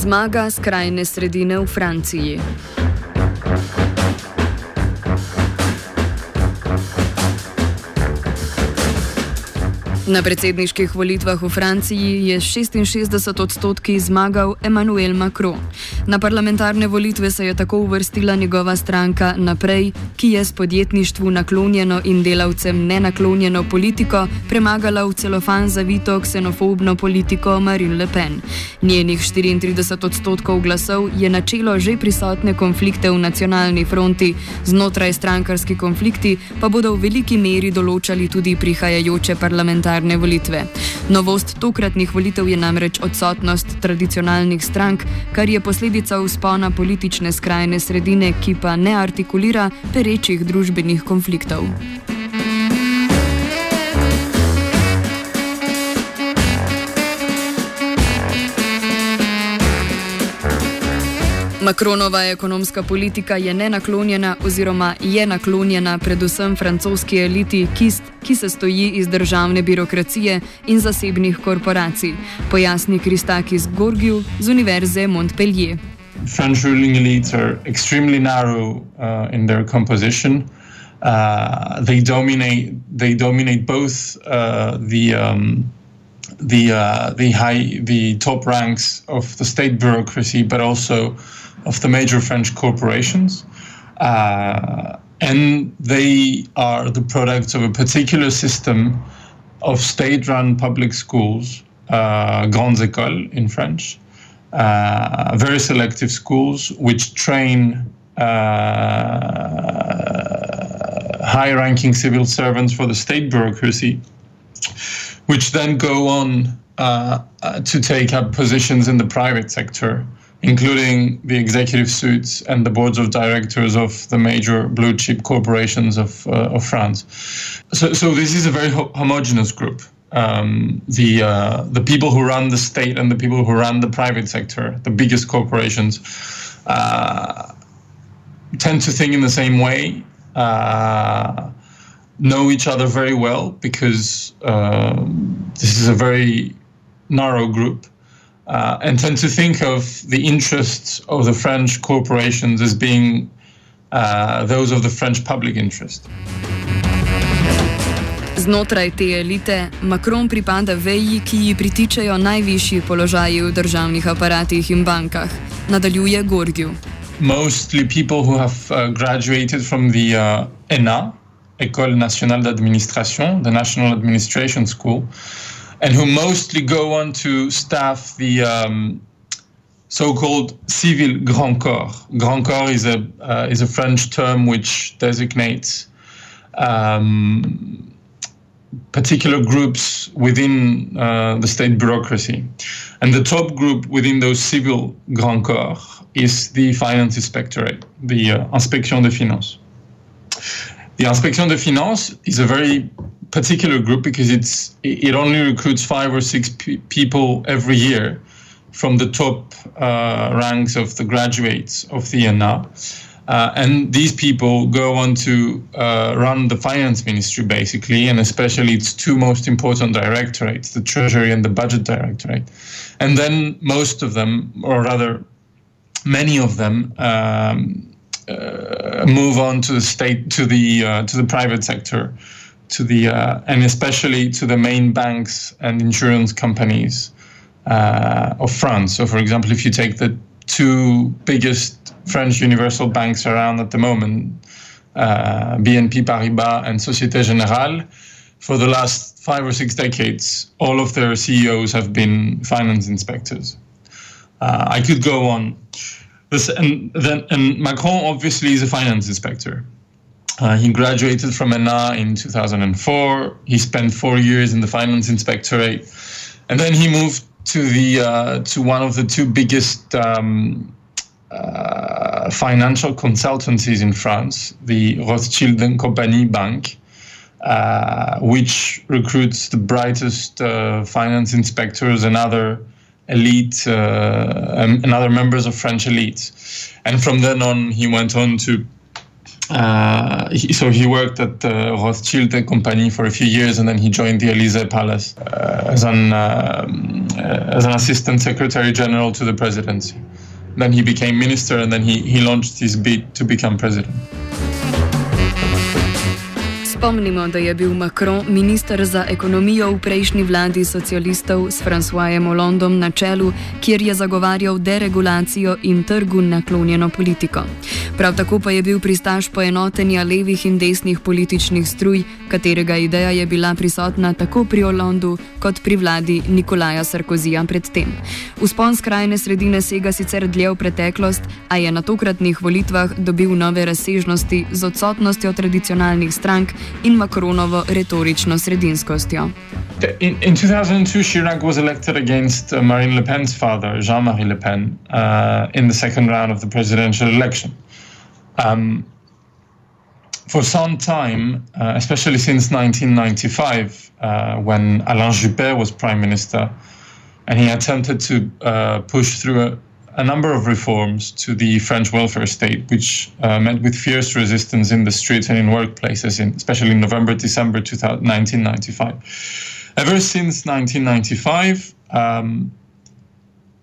Zmaga skrajne sredine v Franciji. Na predsedniških volitvah v Franciji je 66 odstotki zmagal Emmanuel Macron. Na parlamentarne volitve se je tako uvrstila njegova stranka Naprej, ki je s podjetništvu naklonjeno in delavcem nenaklonjeno politiko premagala v celofan zavito ksenofobno politiko Marine Le Pen. Njenih 34 odstotkov glasov je načelo že prisotne konflikte v nacionalni fronti, znotraj strankarski konflikti pa bodo v veliki meri določali tudi prihajajoče parlamentarne parlamentarne volitve. Novost tokratnih volitev je namreč odsotnost tradicionalnih strank, kar je posledica vzpona politične skrajne sredine, ki pa ne artikulira perečih družbenih konfliktov. Makronova ekonomska politika je nenaklonjena oziroma je naklonjena predvsem francoski eliti, ki, ki se stoji iz državne birokracije in zasebnih korporacij, pojasni Kristakis Gorgiju z Univerze Montpellier. French ruling elites are extremely narrow uh, in their composition. Uh, they dominate. They dominate both uh, the um, the uh, the high the top ranks of the state bureaucracy, but also of the major French corporations. Uh, and they are the products of a particular system of state run public schools, uh, grandes écoles in French, uh, very selective schools which train uh, high ranking civil servants for the state bureaucracy, which then go on uh, to take up positions in the private sector including the executive suites and the boards of directors of the major blue chip corporations of, uh, of France. So, so this is a very ho- homogenous group. Um, the uh, the people who run the state and the people who run the private sector, the biggest corporations, uh, tend to think in the same way, uh, know each other very well because uh, this is a very narrow group uh, and tend to think of the interests of the French corporations as being uh, those of the French public interest. Znotraj te elite Macron pripada veji, ki ji pritičajo najvišji položaji v državnih aparatih in bankah. Nadaljuje Georgiou. Mostly people who have uh, graduated from the uh, ENA, École Nationale d'Administration, the National Administration School. And who mostly go on to staff the um, so-called civil grand corps. Grand corps is a uh, is a French term which designates um, particular groups within uh, the state bureaucracy, and the top group within those civil grand corps is the finance inspectorate, the uh, Inspection des Finances. The Inspection des finance is a very particular group because it's it only recruits five or six p- people every year from the top uh, ranks of the graduates of the ENA. Uh, and these people go on to uh, run the finance ministry basically, and especially its two most important directorates, the Treasury and the Budget Directorate. And then most of them, or rather, many of them, um, move on to the state, to the uh, to the private sector to the uh, and especially to the main banks and insurance companies uh, of France. So, for example, if you take the two biggest French universal banks around at the moment, uh, BNP Paribas and Societe Generale, for the last five or six decades, all of their CEOs have been finance inspectors. Uh, I could go on. This, and then and Macron obviously is a finance inspector. Uh, he graduated from ENA in 2004. He spent four years in the finance inspectorate, and then he moved to the uh, to one of the two biggest um, uh, financial consultancies in France, the Rothschild and Compagnie Bank, uh, which recruits the brightest uh, finance inspectors and other elite uh, and, other members of French elite. And from then on, he went on to uh, he, so he worked at the Rothschild company for a few years, and then he joined the Elysee Palace uh, as an uh, as an assistant secretary general to the presidency. Then he became minister, and then he, he launched his bid to become president. Spomnimo, da je bil Macron minister za ekonomijo v prejšnji vladi socialistov s Françoisem Hollandom na čelu, kjer je zagovarjal deregulacijo in trgu naklonjeno politiko. Prav tako pa je bil pristaš poenotenja levih in desnih političnih struj, katerega ideja je bila prisotna tako pri Hollandu kot pri vladi Nikolaja Sarkozija predtem. Vzpon skrajne sredine sega sicer dlje v preteklost, a je na tokratnih volitvah dobil nove razsežnosti z odsotnostjo tradicionalnih strank in Macronovo retorično sredinskostjo. In, in 2002, Chirac was elected against uh, Marine Le Pen's father, Jean Marie Le Pen, uh, in the second round of the presidential election. Um, for some time, uh, especially since 1995, uh, when Alain Juppé was prime minister, and he attempted to uh, push through a, number of reforms to the French welfare state, which uh, met with fierce resistance in the streets and in workplaces, in, especially in November, December 1995. Ever since 1995, um,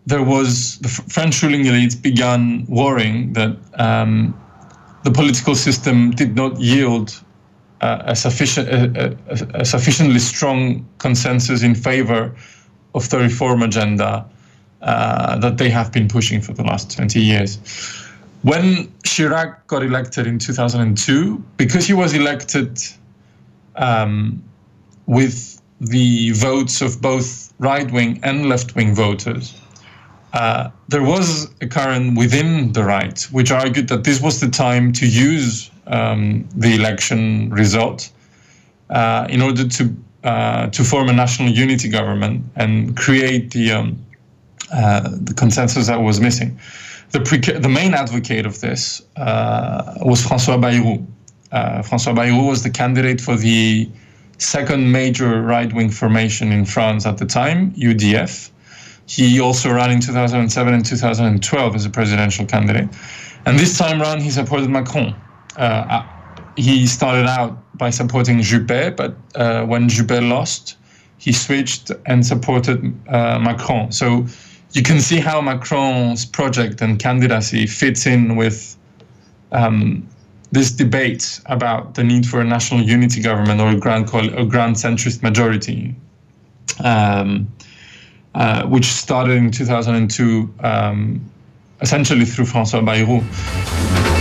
there was the French ruling elites began worrying that um, the political system did not yield uh, a, sufficient, a, a, a sufficiently strong consensus in favor of the reform agenda uh, that they have been pushing for the last 20 years. When Chirac got elected in 2002, because he was elected um, with the votes of both right wing and left wing voters, uh, there was a current within the right which argued that this was the time to use um, the election result uh, in order to uh, to form a national unity government and create the um, uh, the consensus that was missing. The, pre- the main advocate of this uh, was François Bayrou. Uh, François Bayrou was the candidate for the second major right wing formation in France at the time, UDF. He also ran in 2007 and 2012 as a presidential candidate. And this time around, he supported Macron. Uh, he started out by supporting Juppé, but uh, when Juppé lost, he switched and supported uh, Macron. So you can see how Macron's project and candidacy fits in with um, this debate about the need for a national unity government or a grand, grand centrist majority, um, uh, which started in 2002, um, essentially through François Bayrou.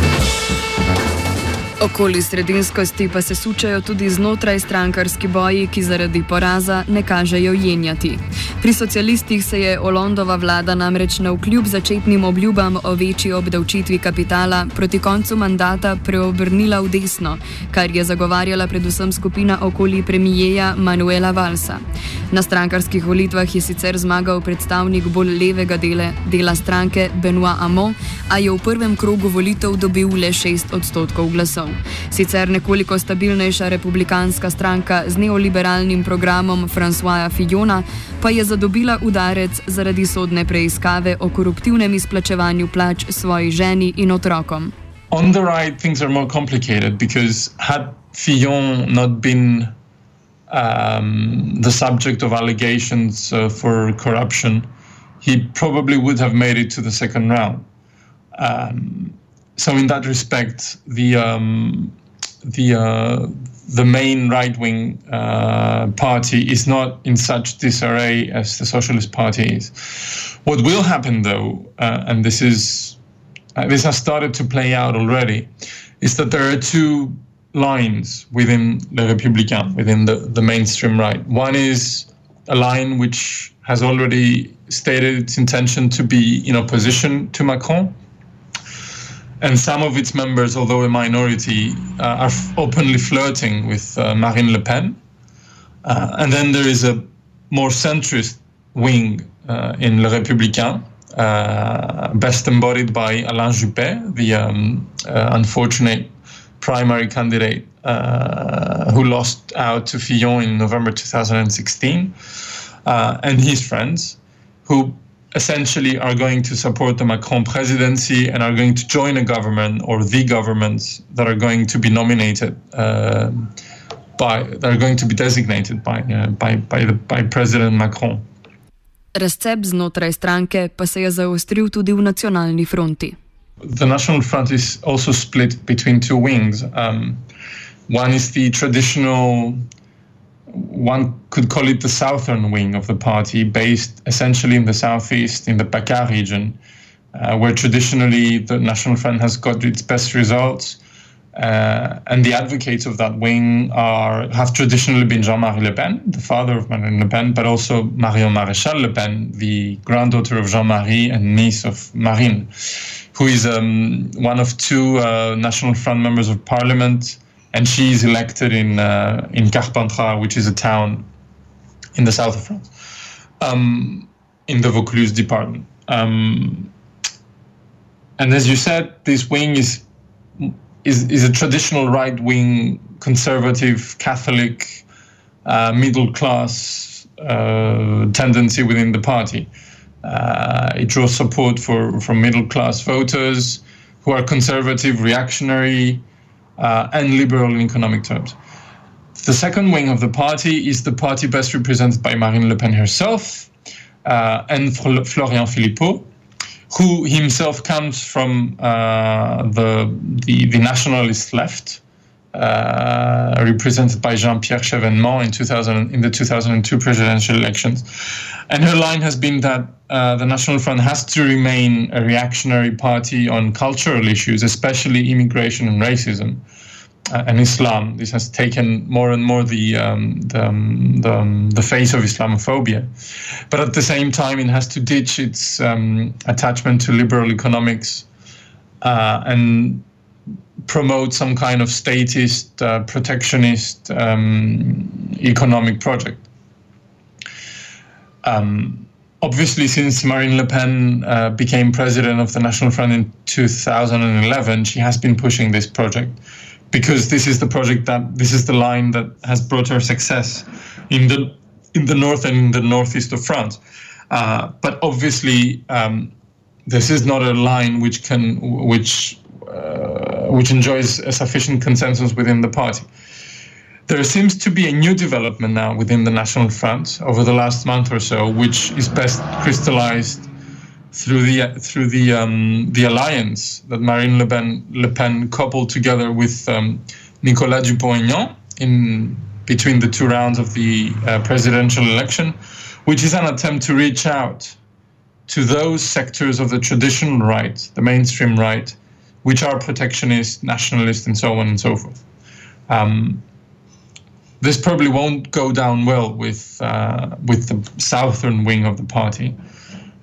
Okoli sredinskosti pa se sučajo tudi znotraj strankarski boji, ki zaradi poraza ne kažejo jenjati. Pri socialistih se je Olondova vlada namreč na vkljub začetnim obljubam o večji obdavčitvi kapitala proti koncu mandata preobrnila v desno, kar je zagovarjala predvsem skupina okoli premijeja Manuela Valsa. Na strankarskih volitvah je sicer zmagal predstavnik bolj levega dele, dela stranke Benoit Amo, a je v prvem krogu volitev dobil le 6 odstotkov glasov. Sicer nekoliko stabilnejša republikanska stranka z neoliberalnim programom Francoisa Fijona pa je zadobila udarec zaradi sodne preiskave o koruptivnem izplačevanju plač svoji ženi in otrokom. On the right, things are more complicated because had Fillon not been um, the subject of allegations uh, for corruption, he probably would have made it to the second round. Um, so in that respect, the um, the uh, the main right wing uh, party is not in such disarray as the Socialist Party is. What will happen, though, uh, and this is uh, this has started to play out already, is that there are two lines within the Republican, within the, the mainstream right. One is a line which has already stated its intention to be in opposition to Macron and some of its members, although a minority, uh, are openly flirting with uh, Marine Le Pen. Uh, and then there is a more centrist wing uh, in Le Républicain, uh, best embodied by Alain Juppé, the um, uh, unfortunate primary candidate who lost out to Fillon in November 2016, and his friends, who essentially are going to support the Macron presidency and are going to join a government or the governments that are going to be nominated uh, by that are going to be designated by uh, by by, the, by President Macron. Razcep znotraj stranke pa se je zaostril tudi v nacionalni fronti. The National Front is also split between two wings. Um, one is the traditional one could call it the southern wing of the party, based essentially in the southeast, in the PACA region, uh, where traditionally the National Front has got its best results. Uh, and the advocates of that wing are have traditionally been Jean-Marie Le Pen, the father of Marine Le Pen, but also Marion Maréchal Le Pen, the granddaughter of Jean-Marie and niece of Marine, who is um, one of two uh, National Front members of parliament and she's elected in uh, in Carpentras, which is a town in the south of France, um, in the Vaucluse department. Um, and as you said, this wing is is, is a traditional right wing, conservative, Catholic, uh, middle class uh, tendency within the party. Uh, it draws support for from middle class voters who are conservative, reactionary, uh, and liberal in economic terms. The second wing of the party is the party best represented by Marine Le Pen herself uh, and Florian Philippot, who himself comes from uh, the, the, the nationalist left, uh, represented by Jean-Pierre Chevènement in 2000 in the 2002 presidential elections, and her line has been that uh, the National Front has to remain a reactionary party on cultural issues, especially immigration and racism. Uh, and Islam. This has taken more and more the um, the, um, the, um, the, face of Islamophobia, but at the same time, it has to ditch its um, attachment to liberal economics uh, and promote some kind of statist, uh, protectionist um, economic project. Um, obviously, since Marine Le Pen uh, became president of the National Front in 2011, she has been pushing this project because this is the project that this is the line that has brought her success in the in the north and in the northeast of France. Uh, but obviously, um, this is not a line which can which uh, which enjoys a sufficient consensus within the party. There seems to be a new development now within the National Front over the last month or so, which is best crystallized through the through the um, the alliance that Marine Le Pen Le Pen coupled together with um, Nicolas Dupont-Aignan in between the two rounds of the uh, presidential election, which is an attempt to reach out to those sectors of the traditional right, the mainstream right, which are protectionist, nationalist, and so on and so forth. Um, this probably won't go down well with uh, with the southern wing of the party,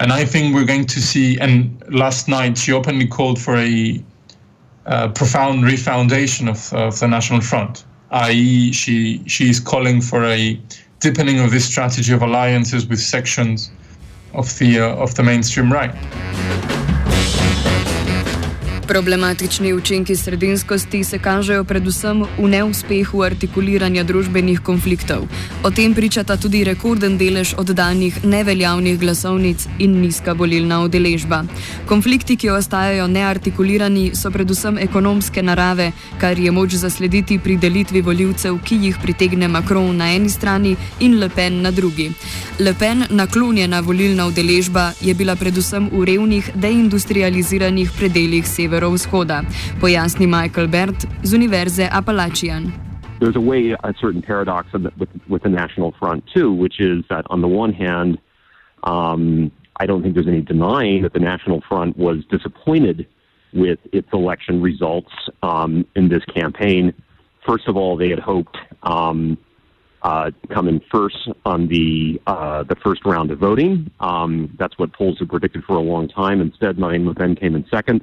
and I think we're going to see. And last night she openly called for a uh, profound refoundation of, of the National Front, i.e., she she is calling for a deepening of this strategy of alliances with sections of the uh, of the mainstream right. Problematični učinki sredinskosti se kažejo predvsem v neuspehu artikuliranja družbenih konfliktov. O tem pričata tudi rekorden delež oddanih neveljavnih glasovnic in nizka volilna udeležba. Konflikti, ki ostajajo neartikulirani, so predvsem ekonomske narave, kar je moč zaslediti pri delitvi voljivcev, ki jih pritegne Macron na eni strani in Le Pen na drugi. Le Pen naklonjena volilna udeležba je bila predvsem v revnih, deindustrializiranih predeljih severa. Severovzhoda, pojasni Michael Behrent z Univerze Appalachian. There's a way, a certain paradox the, with, with the National Front, too, which is that on the one hand, um, I don't think there's any denying that the National Front was disappointed with its election results um, in this campaign. First of all, they had hoped um, uh, come in first on the uh, the first round of voting. Um, that's what polls had predicted for a long time. Instead, Le Pen came in second.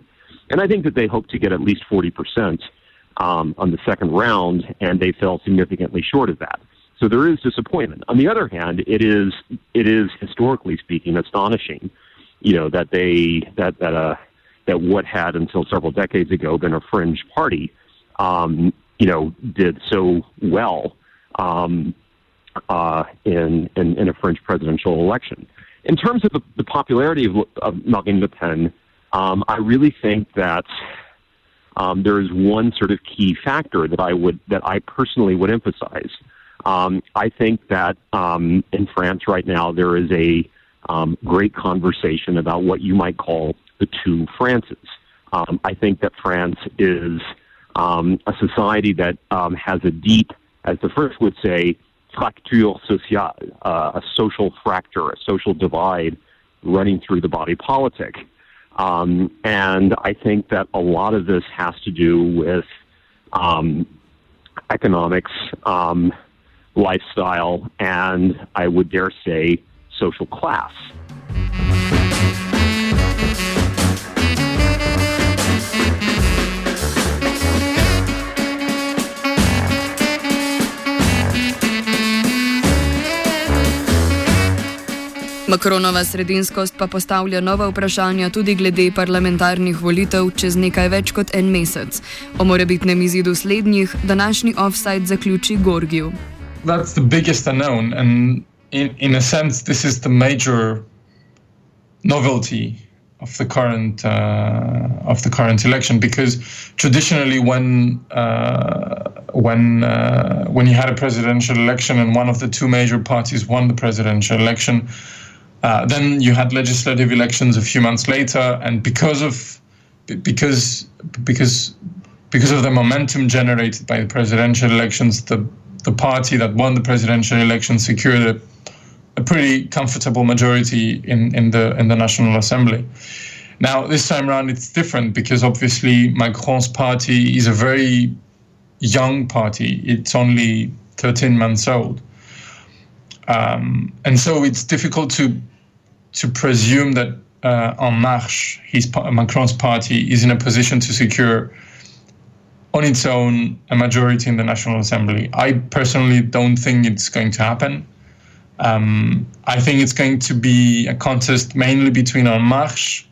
And I think that they hope to get at least 40% um, on the second round, and they fell significantly short of that. So there is disappointment. On the other hand, it is it is historically speaking astonishing, you know, that they that that uh that what had until several decades ago been a fringe party, um, you know, did so well um, uh, in, in in a French presidential election. in terms of the, the popularity of, of, Marine Le Pen, um, I really think that um, there is one sort of key factor that I would that I personally would emphasize. Um, I think that um, in France right now there is a um, great conversation about what you might call the two Frances. Um, I think that France is um, a society that um, has a deep, as the French would say, fracture sociale, uh, a social fracture, a social divide running through the body politic. Um, and I think that a lot of this has to do with um, economics, um, lifestyle, and I would dare say social class. Makronova sredinskost pa postavlja nova vprašanja tudi glede parlamentarnih volitev čez nekaj več kot en mesec. O morebitnem izidu slednjih današnji offside zaključi Gorgiju. That's the biggest unknown, and in, in a sense, this is the major novelty of the current uh, of the current election because traditionally when uh, when uh, when you had a presidential election and one of the two major parties won the presidential election Uh, then you had legislative elections a few months later, and because of because because because of the momentum generated by the presidential elections, the the party that won the presidential election secured a, a pretty comfortable majority in, in the in the National Assembly. Now this time around it's different because obviously Macron's party is a very young party. It's only 13 months old. Um, and so it's difficult to to presume that uh, En Marche, his Macron's party, is in a position to secure on its own a majority in the National Assembly. I personally don't think it's going to happen. Um, I think it's going to be a contest mainly between En Marche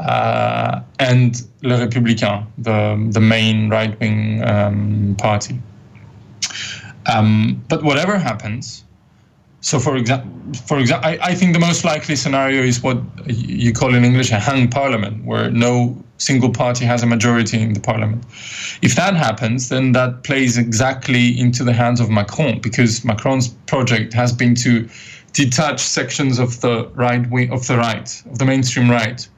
uh, and Le Républicain, the, the main right wing um, party. Um, but whatever happens, so, for example, for example, I, I, think the most likely scenario is what you call in English a hung parliament, where no single party has a majority in the parliament. If that happens, then that plays exactly into the hands of Macron, because Macron's project has been to detach sections of the right wing, of the right, of the mainstream right,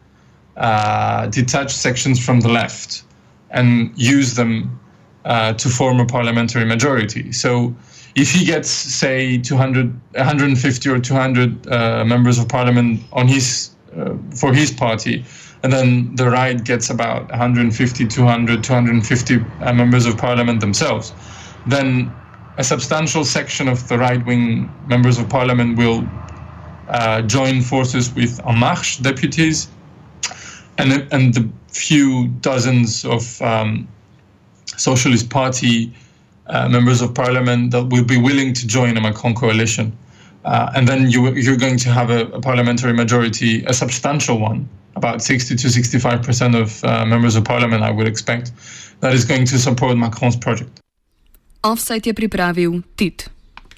uh, detach sections from the left, and use them uh, to form a parliamentary majority. So if he gets say 200 150 or 200 uh, members of parliament on his uh, for his party and then the right gets about 150 200 250 uh, members of parliament themselves then a substantial section of the right wing members of parliament will uh, join forces with En Marche deputies and and the few dozens of um, socialist party uh, members of parliament that will be willing to join a Macron coalition. Uh, and then you, you're going to have a, a, parliamentary majority, a substantial one, about 60 to 65 percent of uh, members of parliament, I would expect, that is going to support Macron's project. Offsite je pripravil TIT.